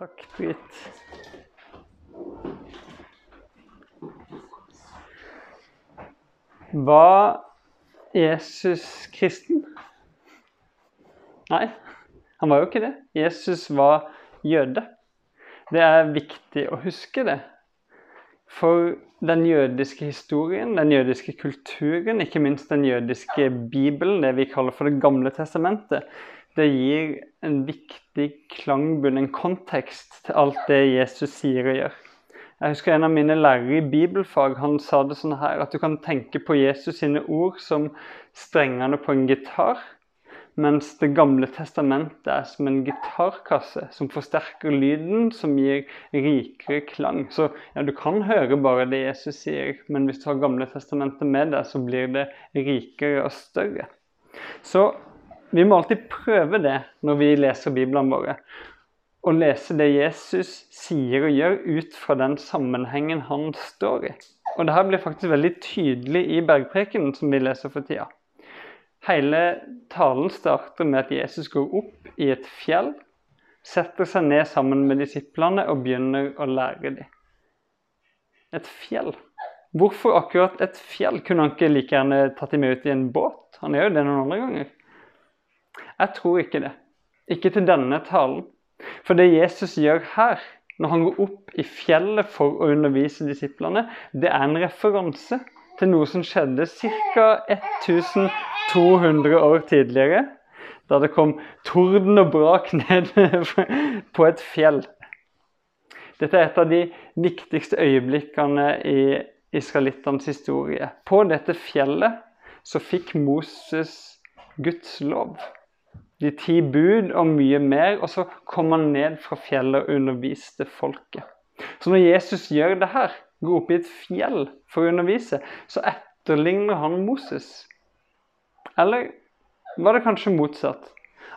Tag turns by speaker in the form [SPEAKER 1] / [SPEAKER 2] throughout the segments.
[SPEAKER 1] Takk, Britt. Var Jesus kristen? Nei, han var jo ikke det. Jesus var jøde. Det er viktig å huske det. For den jødiske historien, den jødiske kulturen, ikke minst den jødiske bibelen, det vi kaller for Det gamle testamentet, det gir en viktig klangbunn, en kontekst til alt det Jesus sier og gjør. Jeg husker En av mine lærere i bibelfag han sa det sånn her, at du kan tenke på Jesus sine ord som strengene på en gitar, mens Det gamle testamentet er som en gitarkasse som forsterker lyden, som gir rikere klang. Så ja, du kan høre bare det Jesus sier, men hvis du har Gamle testamentet med deg, så blir det rikere og større. Så vi må alltid prøve det når vi leser Bibelen våre. Å lese det Jesus sier og gjør ut fra den sammenhengen han står i. Og det her blir faktisk veldig tydelig i bergprekenen som vi leser for tida. Hele talen starter med at Jesus går opp i et fjell, setter seg ned sammen med disiplene og begynner å lære dem. Et fjell. Hvorfor akkurat et fjell? Kunne han ikke like gjerne tatt dem med ut i en båt? Han gjør jo det noen andre ganger. Jeg tror ikke det. Ikke til denne talen. For det Jesus gjør her, når han går opp i fjellet for å undervise disiplene, det er en referanse til noe som skjedde ca. 1200 år tidligere. Da det kom torden og brak ned på et fjell. Dette er et av de viktigste øyeblikkene i israelittenes historie. På dette fjellet så fikk Moses Guds lov de ti bud og mye mer. Og så kom han ned fra fjellet og underviste folket. Så når Jesus gjør det her, går opp i et fjell for å undervise, så etterligner han Moses. Eller var det kanskje motsatt?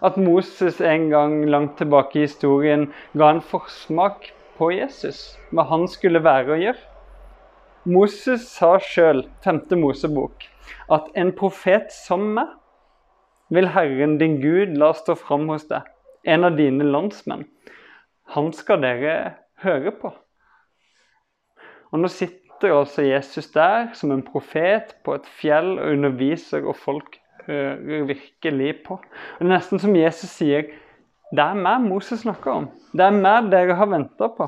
[SPEAKER 1] At Moses en gang langt tilbake i historien ga en forsmak på Jesus, hva han skulle være og gjøre. Moses sa sjøl, 5. Mosebok, at en profet som meg vil Herren din Gud la stå fram hos deg, en av dine landsmenn. Han skal dere høre på. Og Nå sitter altså Jesus der som en profet på et fjell og underviser, og folk hører virkelig på. Og Det er nesten som Jesus sier det er meg Moses snakker om. Det er meg dere har venta på.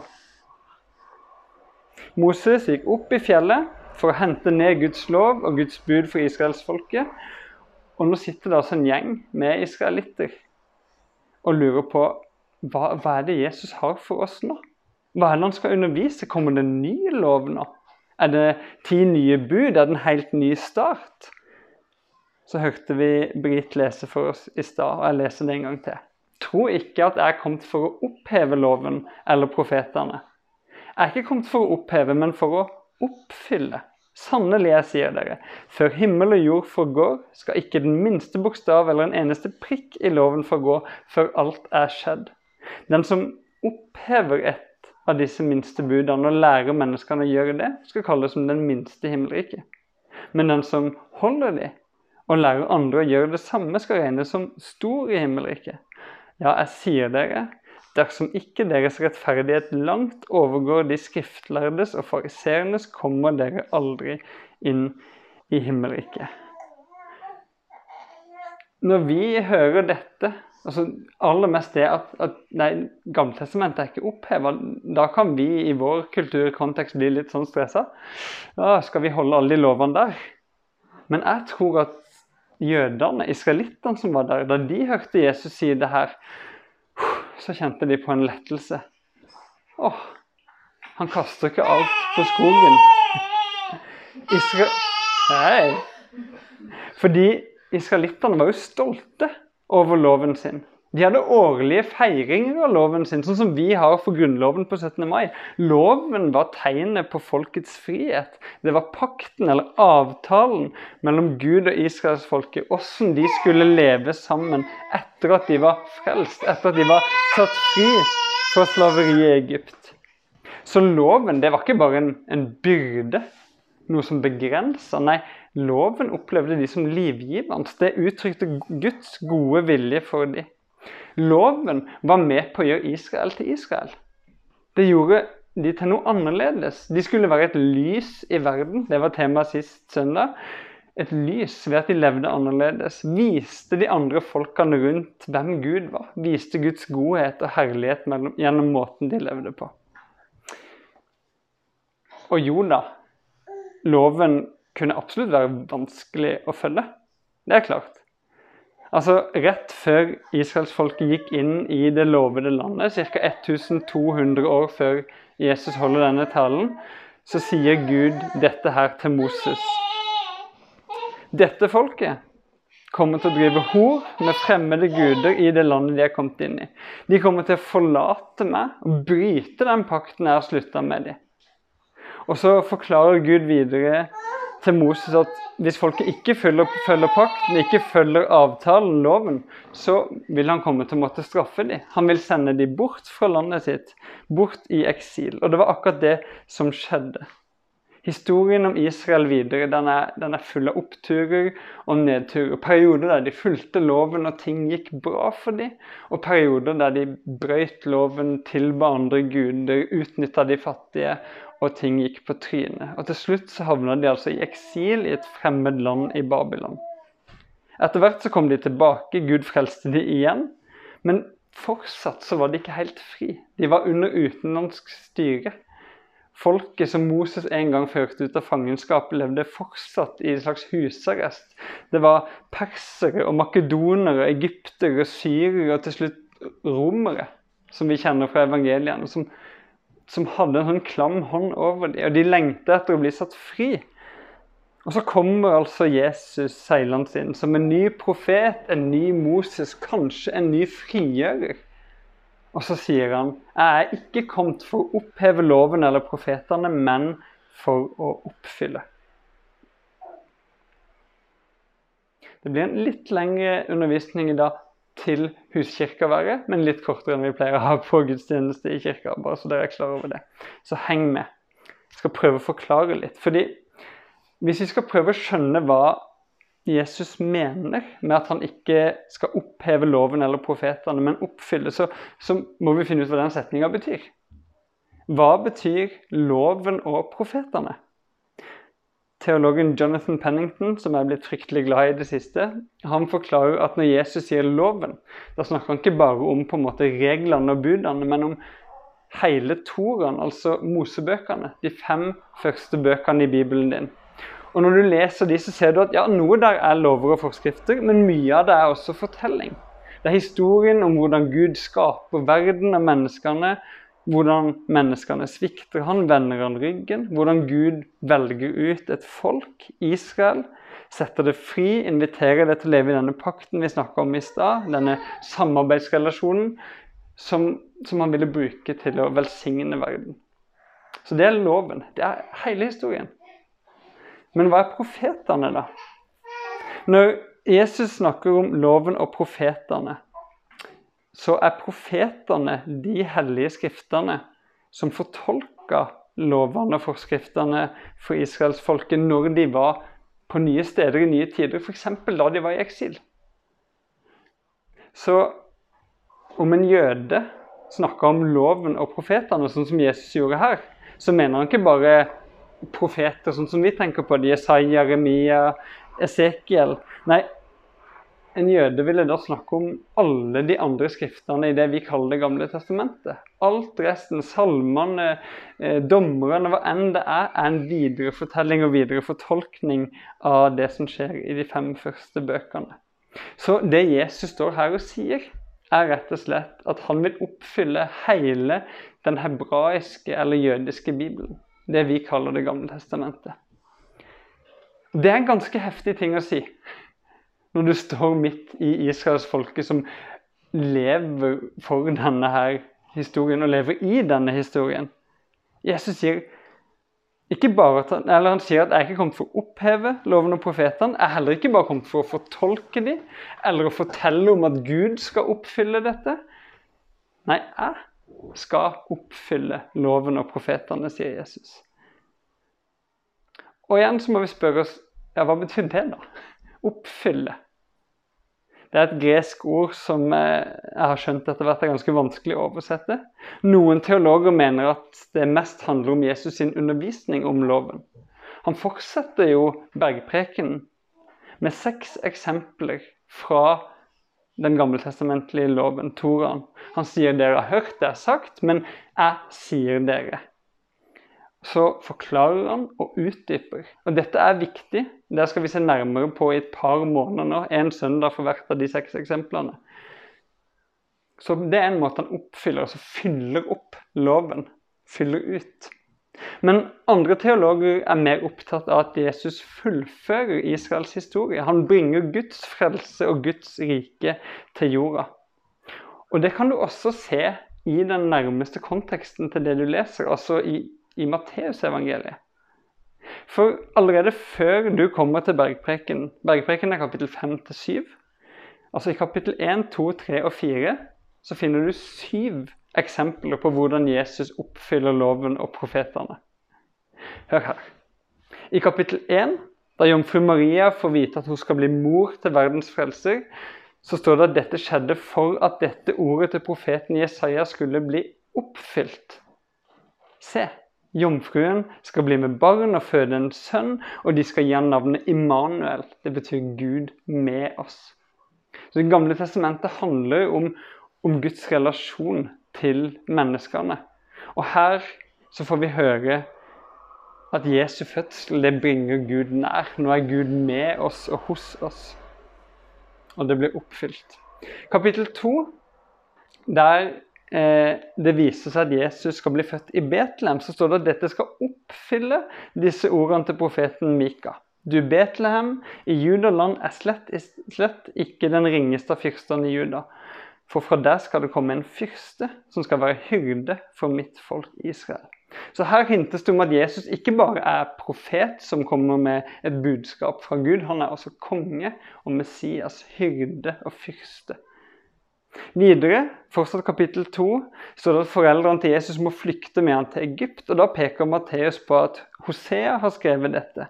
[SPEAKER 1] Moses gikk opp i fjellet for å hente ned Guds lov og Guds bud for israelsfolket. Og nå sitter det altså en gjeng med israelitter og lurer på hva, hva, er det Jesus har for oss nå? Hva er det han skal undervise? Kommer det en ny lov nå? Er det ti nye bud? Er det en helt ny start? Så hørte vi Britt lese for oss i stad, og jeg leser det en gang til. Tro ikke at jeg er kommet for å oppheve loven eller profetene. Jeg er ikke kommet for å oppheve, men for å oppfylle. Sannelig, jeg sier dere, før himmel og jord forgår, skal ikke den minste bokstav eller en eneste prikk i loven forgå før alt er skjedd. Den som opphever et av disse minste budene og lærer menneskene å gjøre det, skal kalles som den minste himmelriket. Men den som holder de, og lærer andre å gjøre det samme, skal regnes som stor i himmelriket. Ja, jeg sier dere, Dersom ikke deres rettferdighet langt overgår de skriftlærdes og fariseernes, kommer dere aldri inn i himmelriket. Når vi hører dette, altså aller mest det at, at nei, Gammeltestamentet er ikke oppheva, da kan vi i vår kulturkontekst bli litt sånn stressa. Ja, skal vi holde alle de lovene der? Men jeg tror at jødene, israelittene som var der, da de hørte Jesus si det her, så kjente de på en lettelse. Åh, han kaster ikke alt på skogen. Isra Hei! Fordi israelittene var jo stolte over loven sin. De hadde årlige feiringer av loven sin, sånn som vi har for Grunnloven på 17. mai. Loven var tegnet på folkets frihet. Det var pakten, eller avtalen, mellom Gud og israelsfolket. Hvordan de skulle leve sammen etter at de var frelst, etter at de var satt fri fra slaveriet i Egypt. Så loven det var ikke bare en, en byrde, noe som begrensa. Nei, loven opplevde de som livgivende. Det uttrykte Guds gode vilje for dem. Loven var med på å gjøre Israel til Israel. Det gjorde de til noe annerledes. De skulle være et lys i verden. Det var temaet sist søndag. Et lys ved at de levde annerledes. Viste de andre folkene rundt hvem Gud var. Viste Guds godhet og herlighet gjennom måten de levde på. Og jo da, loven kunne absolutt være vanskelig å følge. Det er klart. Altså, Rett før israelsfolket gikk inn i det lovede landet, ca. 1200 år før Jesus holder denne talen, så sier Gud dette her til Moses. Dette folket kommer til å drive hor med fremmede guder i det landet de er kommet inn i. De kommer til å forlate meg og bryte den pakten jeg har slutta med dem. Og så forklarer Gud videre til Moses at hvis folket ikke følger, følger pakten, ikke følger avtalen, loven, så vil han komme til å måtte straffe dem. Han vil sende dem bort fra landet sitt, bort i eksil. Og det var akkurat det som skjedde. Historien om Israel videre den er, den er full av oppturer og nedturer. Perioder der de fulgte loven og ting gikk bra for dem, og perioder der de brøyt loven, tilba andre guder, utnytta de fattige og ting gikk på trynet. Og til slutt så havna de altså i eksil i et fremmed land i Babylon. Etter hvert så kom de tilbake, Gud frelste de igjen. Men fortsatt så var de ikke helt fri. De var under utenlandsk styre. Folket som Moses en gang førte ut av fangenskap, levde fortsatt i en slags husarrest. Det var persere og makedonere, egyptere, syrere og til slutt romere, som vi kjenner fra evangeliene, som, som hadde en sånn klam hånd over dem, og de lengta etter å bli satt fri. Og så kommer altså Jesus seilende inn som en ny profet, en ny Moses, kanskje en ny frigjører. Og så sier han jeg er ikke kommet for å oppheve loven eller profetene, men for å oppfylle. Det blir en litt lengre undervisning i dag til huskirka være, men litt kortere enn vi pleier å ha på gudstjeneste i kirka. bare så dere er klar over det. Så heng med. Jeg skal prøve å forklare litt. fordi hvis vi skal prøve å skjønne hva Jesus mener med at han ikke skal oppheve loven eller profetene, men oppfylle, så, så må vi finne ut hva den setninga betyr. Hva betyr loven og profetene? Teologen Jonathan Pennington, som er blitt fryktelig glad i det siste, han forklarer at når Jesus sier loven, da snakker han ikke bare om på en måte reglene og budene, men om hele Toraen, altså Mosebøkene. De fem første bøkene i Bibelen din. Og når du leser de, så ser du at ja, noe der er lover og forskrifter, men mye av det er også fortelling. Det er historien om hvordan Gud skaper verden og menneskene, hvordan menneskene svikter han, vender han ryggen, hvordan Gud velger ut et folk, Israel, setter det fri, inviterer det til å leve i denne pakten vi snakka om i stad, denne samarbeidsrelasjonen som, som han ville bruke til å velsigne verden. Så det er loven. Det er hele historien. Men hva er profetene, da? Når Jesus snakker om loven og profetene, så er profetene de hellige skriftene som fortolka lovene og forskriftene for israelsfolket når de var på nye steder i nye tider, f.eks. da de var i eksil. Så om en jøde snakker om loven og profetene, sånn som Jesus gjorde her, så mener han ikke bare profeter, sånn som vi tenker på det, Jesaja, Jeremia, Esekiel. Nei, en jøde ville da snakke om alle de andre skriftene i det vi kaller Det gamle testamentet. Alt resten, salmene, eh, dommerne, hva enn det er, er en viderefortelling og viderefortolkning av det som skjer i de fem første bøkene. Så det Jesus står her og sier, er rett og slett at han vil oppfylle hele den hebraiske eller jødiske bibelen det vi kaller Det gamle testamentet. Det er en ganske heftig ting å si når du står midt i Israels folke som lever for denne her historien og lever i denne historien. Jesus sier ikke bare at han, eller han sier at 'jeg er kommet for å oppheve loven og profetene'. Jeg er heller ikke bare kommet for å fortolke dem, eller å fortelle om at Gud skal oppfylle dette. Nei, jeg skal oppfylle loven og profetene, sier Jesus. Og igjen så må vi spørre oss ja, hva betyr det, da? Oppfylle. Det er et gresk ord som eh, jeg har skjønt etter hvert er ganske vanskelig å oversette. Noen teologer mener at det mest handler om Jesus sin undervisning om loven. Han fortsetter jo bergprekenen med seks eksempler fra den gammeltestamentlige loven, Toraen. Han sier dere har hørt det er sagt, men jeg sier dere så forklarer han og utdyper. Og dette er viktig. Det skal vi se nærmere på i et par måneder nå. En søndag for hvert av de seks eksemplene. Så det er en måte han oppfyller, altså fyller opp loven. Fyller ut. Men andre teologer er mer opptatt av at Jesus fullfører Israels historie. Han bringer Guds frelse og Guds rike til jorda. Og det kan du også se i den nærmeste konteksten til det du leser, altså i i Matteusevangeliet. For allerede før du kommer til bergpreken Bergpreken er kapittel 5-7. Altså i kapittel 1, 2, 3 og 4 så finner du syv eksempler på hvordan Jesus oppfyller loven og profetene. Hør her. I kapittel 1, da jomfru Maria får vite at hun skal bli mor til verdens frelser, så står det at dette skjedde for at dette ordet til profeten Jesaja skulle bli oppfylt. Se, Jomfruen skal bli med barn og føde en sønn, og de skal gi ham navnet Immanuel. Det betyr Gud med oss. Så Det gamle testamentet handler om, om Guds relasjon til menneskene. Og her så får vi høre at Jesu fødsel det bringer Gud nær. Nå er Gud med oss og hos oss. Og det blir oppfylt. Kapittel 2, der eh, det viser seg at Jesus skal bli født i Betlehem, så står det at dette skal oppfylle disse ordene til profeten Mika. Du Betlehem, i Judaland er slett, slett ikke den ringeste av fyrstene i Juda. For fra der skal det komme en fyrste som skal være hyrde for mitt folk Israel. Så her hintes det om at Jesus ikke bare er profet som kommer med et budskap fra Gud, han er også konge og Messias, hyrde og fyrste. Videre, fortsatt kapittel 2, står det at foreldrene til Jesus må flykte med han til Egypt. og Da peker Matteus på at Hosea har skrevet dette.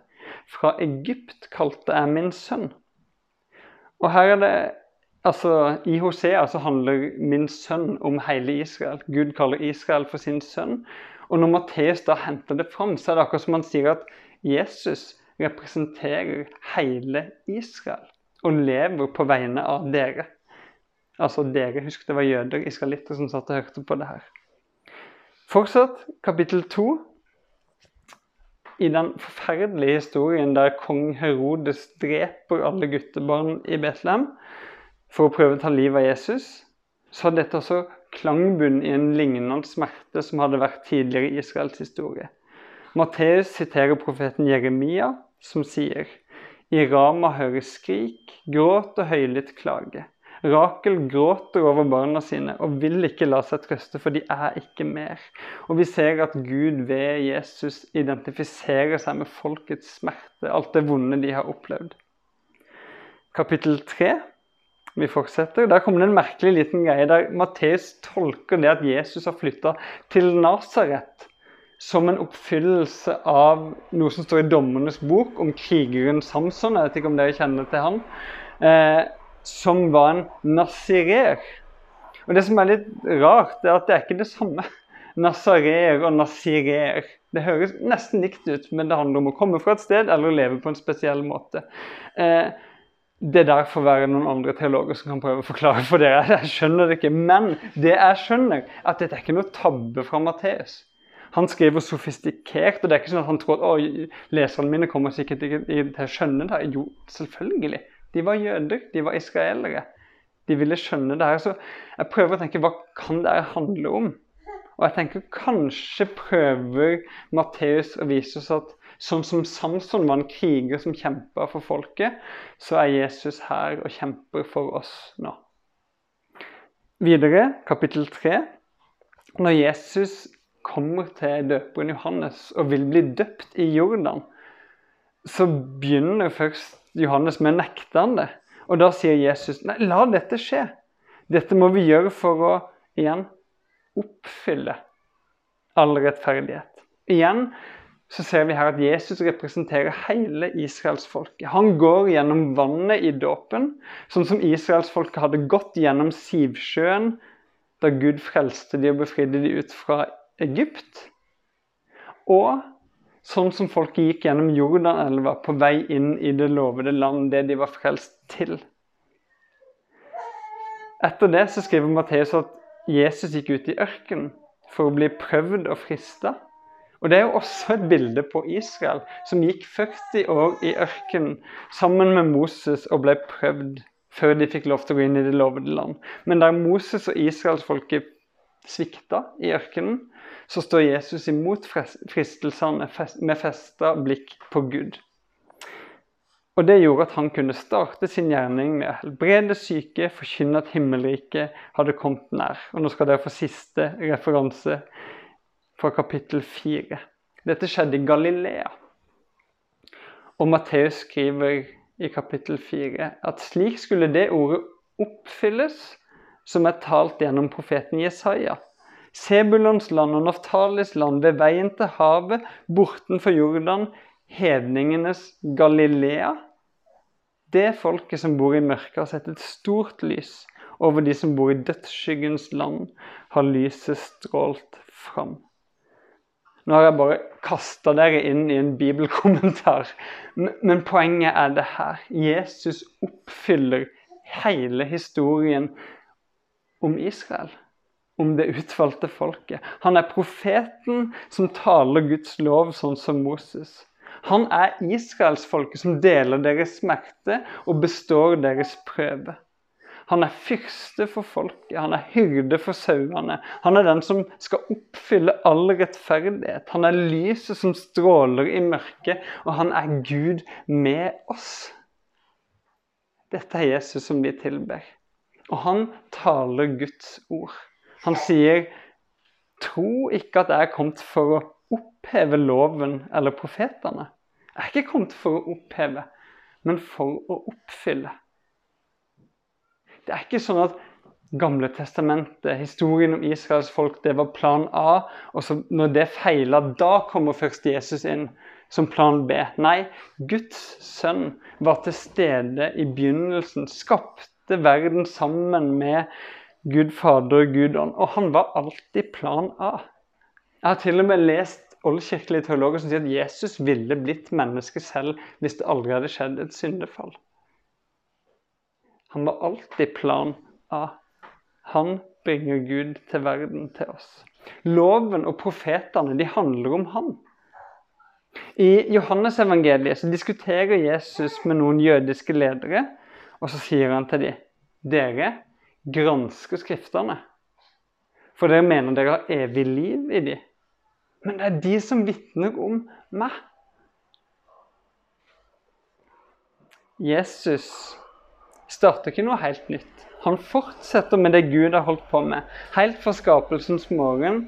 [SPEAKER 1] Fra Egypt kalte jeg min sønn. Og her er det, altså I Hosea så handler min sønn om hele Israel. Gud kaller Israel for sin sønn. Og når Matteus da henter det fram, så er det akkurat som han sier at Jesus representerer hele Israel og lever på vegne av dere. Altså dere, husk det var jøder, israelitter, som satt og hørte på det her. Fortsatt kapittel to. I den forferdelige historien der kong Herodes dreper alle guttebarn i Betlehem for å prøve å ta livet av Jesus, så hadde dette også klangbunn i en lignende smerte som hadde vært tidligere i Israels historie. Matteus siterer profeten Jeremia, som sier I Rama høres skrik, gråt og høylytt klage. Rakel gråter over barna sine og vil ikke la seg trøste, for de er ikke mer. Og vi ser at Gud ved Jesus identifiserer seg med folkets smerte, alt det vonde de har opplevd. Kapittel 3. Vi fortsetter. Der kommer det en merkelig liten greie der Matteus tolker det at Jesus har flytta til Nasaret som en oppfyllelse av noe som står i Dommernes bok om krigeren Samson. Jeg vet ikke om dere kjenner til han. Eh, som var en nazirer. Og Det som er litt rart, er at det er ikke det samme. Nazarer og nazirer. Det høres nesten likt ut, men det handler om å komme fra et sted eller leve på en spesiell måte. Eh, det der får være noen andre teologer som kan prøve å forklare for dere. Jeg skjønner det ikke. Men det jeg skjønner, er at dette er ikke noe tabbe fra Matteus. Han skriver sofistikert, og det er ikke sånn at han tror at leserne mine kommer sikkert til å skjønne det. Jo, selvfølgelig. De var jøder, de var israelere. De ville skjønne det her. Så jeg prøver å tenke hva kan det her handle om? Og jeg tenker kanskje prøver Matteus å vise oss at sånn som Samson var en kriger som kjempa for folket, så er Jesus her og kjemper for oss nå. Videre, kapittel 3. Når Jesus kommer til døperen Johannes og vil bli døpt i Jordan, så begynner først Johannes med nektende. Og da sier Jesus nei, la dette skje. Dette må vi gjøre for å igjen oppfylle all rettferdighet. Igjen så ser vi her at Jesus representerer hele israelsfolket. Han går gjennom vannet i dåpen, sånn som israelsfolket hadde gått gjennom Sivsjøen da Gud frelste de og befridde de ut fra Egypt. Og sånn som folket gikk gjennom Jordanelva på vei inn i det lovede land, det de var frelst til. Etter det så skriver Matteus at Jesus gikk ut i ørkenen for å bli prøvd og frista. Og Det er jo også et bilde på Israel, som gikk 40 år i ørkenen sammen med Moses og ble prøvd før de fikk lov til å gå inn i det lovede land. Men der Moses og israelsfolket svikta i ørkenen, så står Jesus imot fristelsene med festa blikk på Gud. Og Det gjorde at han kunne starte sin gjerning med å helbrede syke, forkynne at himmelriket hadde kommet nær. Og Nå skal dere få siste referanse fra kapittel 4. Dette skjedde i Galilea. Og Matteus skriver i kapittel 4 at slik skulle det ordet oppfylles som er talt gjennom profeten Jesaja. Sebulons land og Naftalis land ved veien til havet, bortenfor Jordan, hedningenes Galilea. Det folket som bor i mørket, har sett et stort lys. Over de som bor i dødsskyggens land, har lyset strålt fram. Nå har jeg bare kasta dere inn i en bibelkommentar. Men poenget er det her. Jesus oppfyller hele historien om Israel. Om det utvalgte folket. Han er profeten som taler Guds lov sånn som Moses. Han er israelsfolket som deler deres smerte og består deres prøve. Han er fyrste for folket, han er hyrde for sauene. Han er den som skal oppfylle all rettferdighet. Han er lyset som stråler i mørket, og han er Gud med oss. Dette er Jesus som vi tilber. Og han taler Guds ord. Han sier, 'Tro ikke at jeg er kommet for å oppheve loven eller profetene.' Jeg er ikke kommet for å oppheve, men for å oppfylle. Det er ikke sånn at Gamle testamentet, historien om Israels folk, det var plan A. Og så når det feila, da kommer først Jesus inn som plan B. Nei, Guds sønn var til stede i begynnelsen. Skapte verden sammen med Gud Fader og Gud Ånd. Og han var alltid plan A. Jeg har til og med lest oldkirkelige teologer som sier at Jesus ville blitt menneske selv hvis det aldri hadde skjedd et syndefall. Han var alltid plan A. Han bringer Gud til verden, til oss. Loven og profetene de handler om han. I Johannesevangeliet så diskuterer Jesus med noen jødiske ledere, og så sier han til dem dere gransker Skriftene, for dere mener dere har evig liv i dem. Men det er de som vitner om meg. Jesus starter ikke noe helt nytt. Han fortsetter med det Gud har holdt på med, helt fra skapelsens morgen,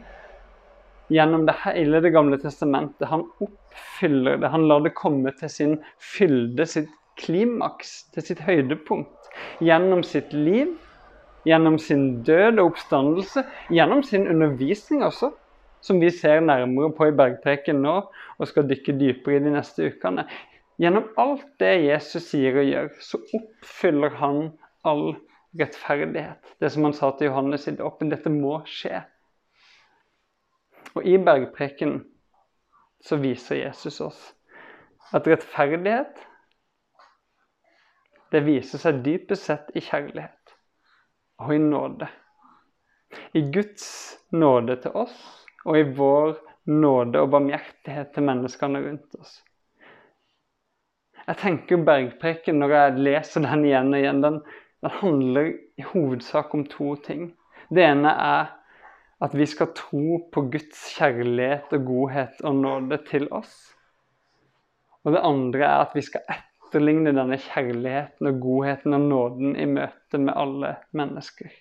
[SPEAKER 1] gjennom det hele Det gamle testamentet. Han oppfyller det. Han lar det komme til sin fylde, sitt klimaks, til sitt høydepunkt. Gjennom sitt liv, gjennom sin død og oppstandelse, gjennom sin undervisning også, som vi ser nærmere på i Bergpreken nå og skal dykke dypere i de neste ukene. Gjennom alt det Jesus sier og gjør, så oppfyller han all rettferdighet. Det som han sa til Johannes i dåpen. Dette må skje. Og i bergprekenen så viser Jesus oss at rettferdighet det viser seg dypest sett i kjærlighet og i nåde. I Guds nåde til oss og i vår nåde og barmhjertighet til menneskene rundt oss. Jeg tenker Bergpreken, når jeg leser den igjen og igjen, den, den handler i hovedsak om to ting. Det ene er at vi skal tro på Guds kjærlighet og godhet og nåde til oss. Og det andre er at vi skal etterligne denne kjærligheten og godheten og nåden i møte med alle mennesker.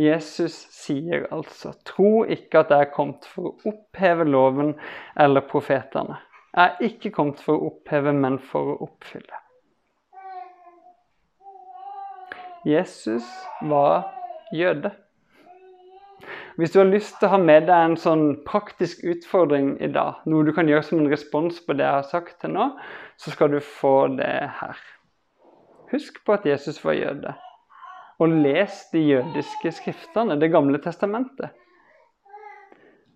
[SPEAKER 1] Jesus sier altså, tro ikke at jeg er kommet for å oppheve loven eller profetene er ikke kommet for å oppheve, men for å oppfylle. Jesus var jøde. Hvis du har lyst til å ha med deg en sånn praktisk utfordring i dag, noe du kan gjøre som en respons på det jeg har sagt til nå, så skal du få det her. Husk på at Jesus var jøde, og les de jødiske skriftene, Det gamle testamentet.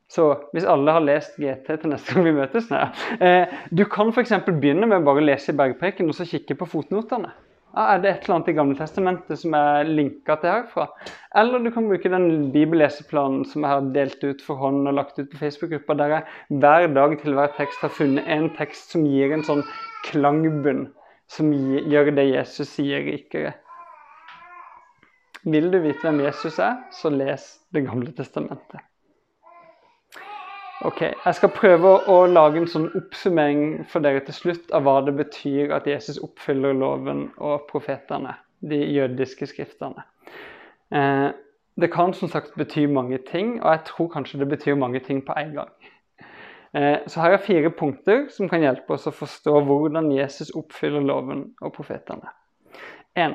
[SPEAKER 1] Så hvis alle har lest GT til neste gang vi møtes nei, eh, Du kan f.eks. begynne med bare å lese i Bergpreken og så kikke på fotnotene. Ah, er det et eller annet i Gamle Testamentet som er linka til herfra? Eller du kan bruke den bibelleseplanen som jeg har delt ut for hånd og lagt ut på Facebook-gruppa, der jeg hver dag til hver tekst har funnet en tekst som gir en sånn klangbunn, som gjør det Jesus sier, rikere. Vil du vite hvem Jesus er, så les Det gamle testamentet. Ok, Jeg skal prøve å lage en sånn oppsummering for dere til slutt av hva det betyr at Jesus oppfyller loven og profetene, de jødiske skriftene. Eh, det kan som sagt bety mange ting, og jeg tror kanskje det betyr mange ting på en gang. Eh, så her er fire punkter som kan hjelpe oss å forstå hvordan Jesus oppfyller loven og profetene. 1.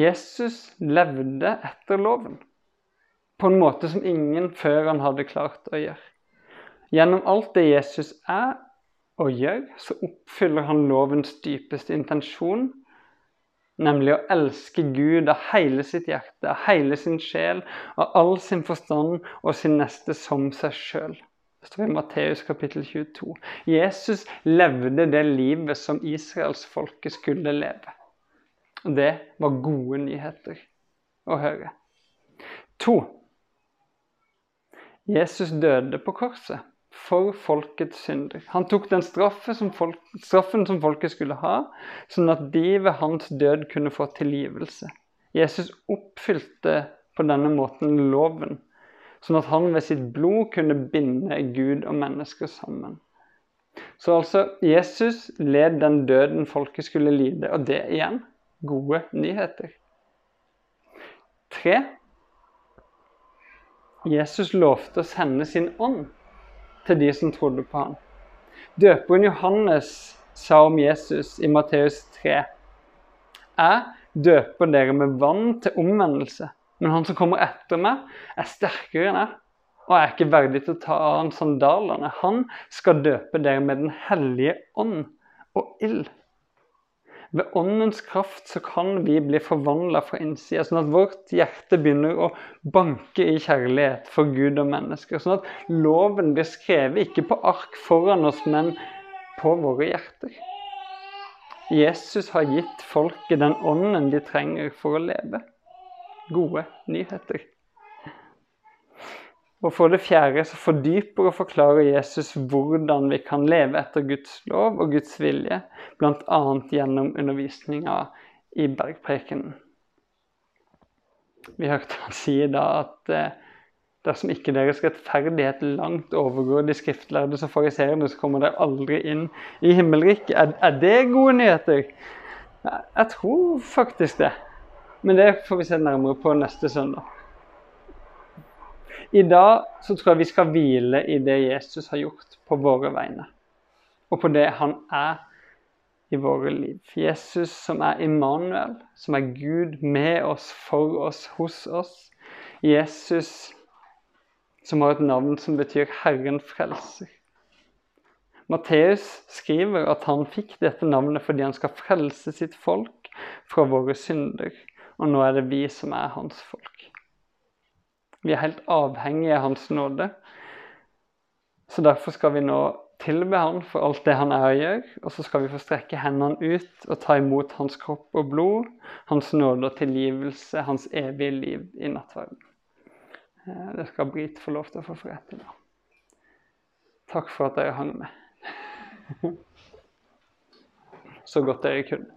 [SPEAKER 1] Jesus levde etter loven på en måte som ingen før han hadde klart å gjøre. Gjennom alt det Jesus er og gjør, så oppfyller han lovens dypeste intensjon, nemlig å elske Gud av hele sitt hjerte, av hele sin sjel, av all sin forstand og sin neste som seg sjøl. Det står i Matteus kapittel 22. Jesus levde det livet som israelsfolket skulle leve. Og det var gode nyheter å høre. To. Jesus døde på korset for folkets synder. Han tok den som folk, straffen som folket skulle ha, sånn at de ved hans død kunne få tilgivelse. Jesus oppfylte på denne måten loven, sånn at han ved sitt blod kunne binde Gud og mennesker sammen. Så altså, Jesus led den døden folket skulle lide, og det igjen gode nyheter. Tre. Jesus lovte å sende sin ånd til de som trodde på ham. Døperen Johannes sa om Jesus i Matteus 3.: Jeg døper dere med vann til omvendelse, men han som kommer etter meg, er sterkere enn jeg, og jeg er ikke verdig til å ta av han sandalene. Han skal døpe dere med Den hellige ånd og ild. Ved åndens kraft så kan vi bli forvandla fra innsida, sånn at vårt hjerte begynner å banke i kjærlighet for Gud og mennesker. Sånn at loven blir skrevet ikke på ark foran oss, men på våre hjerter. Jesus har gitt folket den ånden de trenger for å leve. Gode nyheter. Og for det fjerde så fordyper og forklarer Jesus hvordan vi kan leve etter Guds lov og Guds vilje, bl.a. gjennom undervisninga i Bergprekenen. Vi hørte han si da at eh, dersom ikke deres rettferdighet langt overgår de skriftlærde som fariseerne, så kommer dere aldri inn i himmelriket. Er, er det gode nyheter? Jeg tror faktisk det. Men det får vi se nærmere på neste søndag. I dag så tror jeg vi skal hvile i det Jesus har gjort på våre vegne. Og på det han er i våre liv. Jesus som er Immanuel, som er Gud med oss, for oss, hos oss. Jesus som har et navn som betyr 'Herren frelser'. Matteus skriver at han fikk dette navnet fordi han skal frelse sitt folk fra våre synder. Og nå er det vi som er hans folk. Vi er helt avhengige av Hans nåde. Så derfor skal vi nå tilbe Han for alt det Han er og gjør. Og så skal vi få strekke hendene ut og ta imot Hans kropp og blod, Hans nåde og tilgivelse, Hans evige liv i nattverden. Eh, det skal Brit få lov til å få forrette da. Takk for at dere hang med. Så godt dere kunne.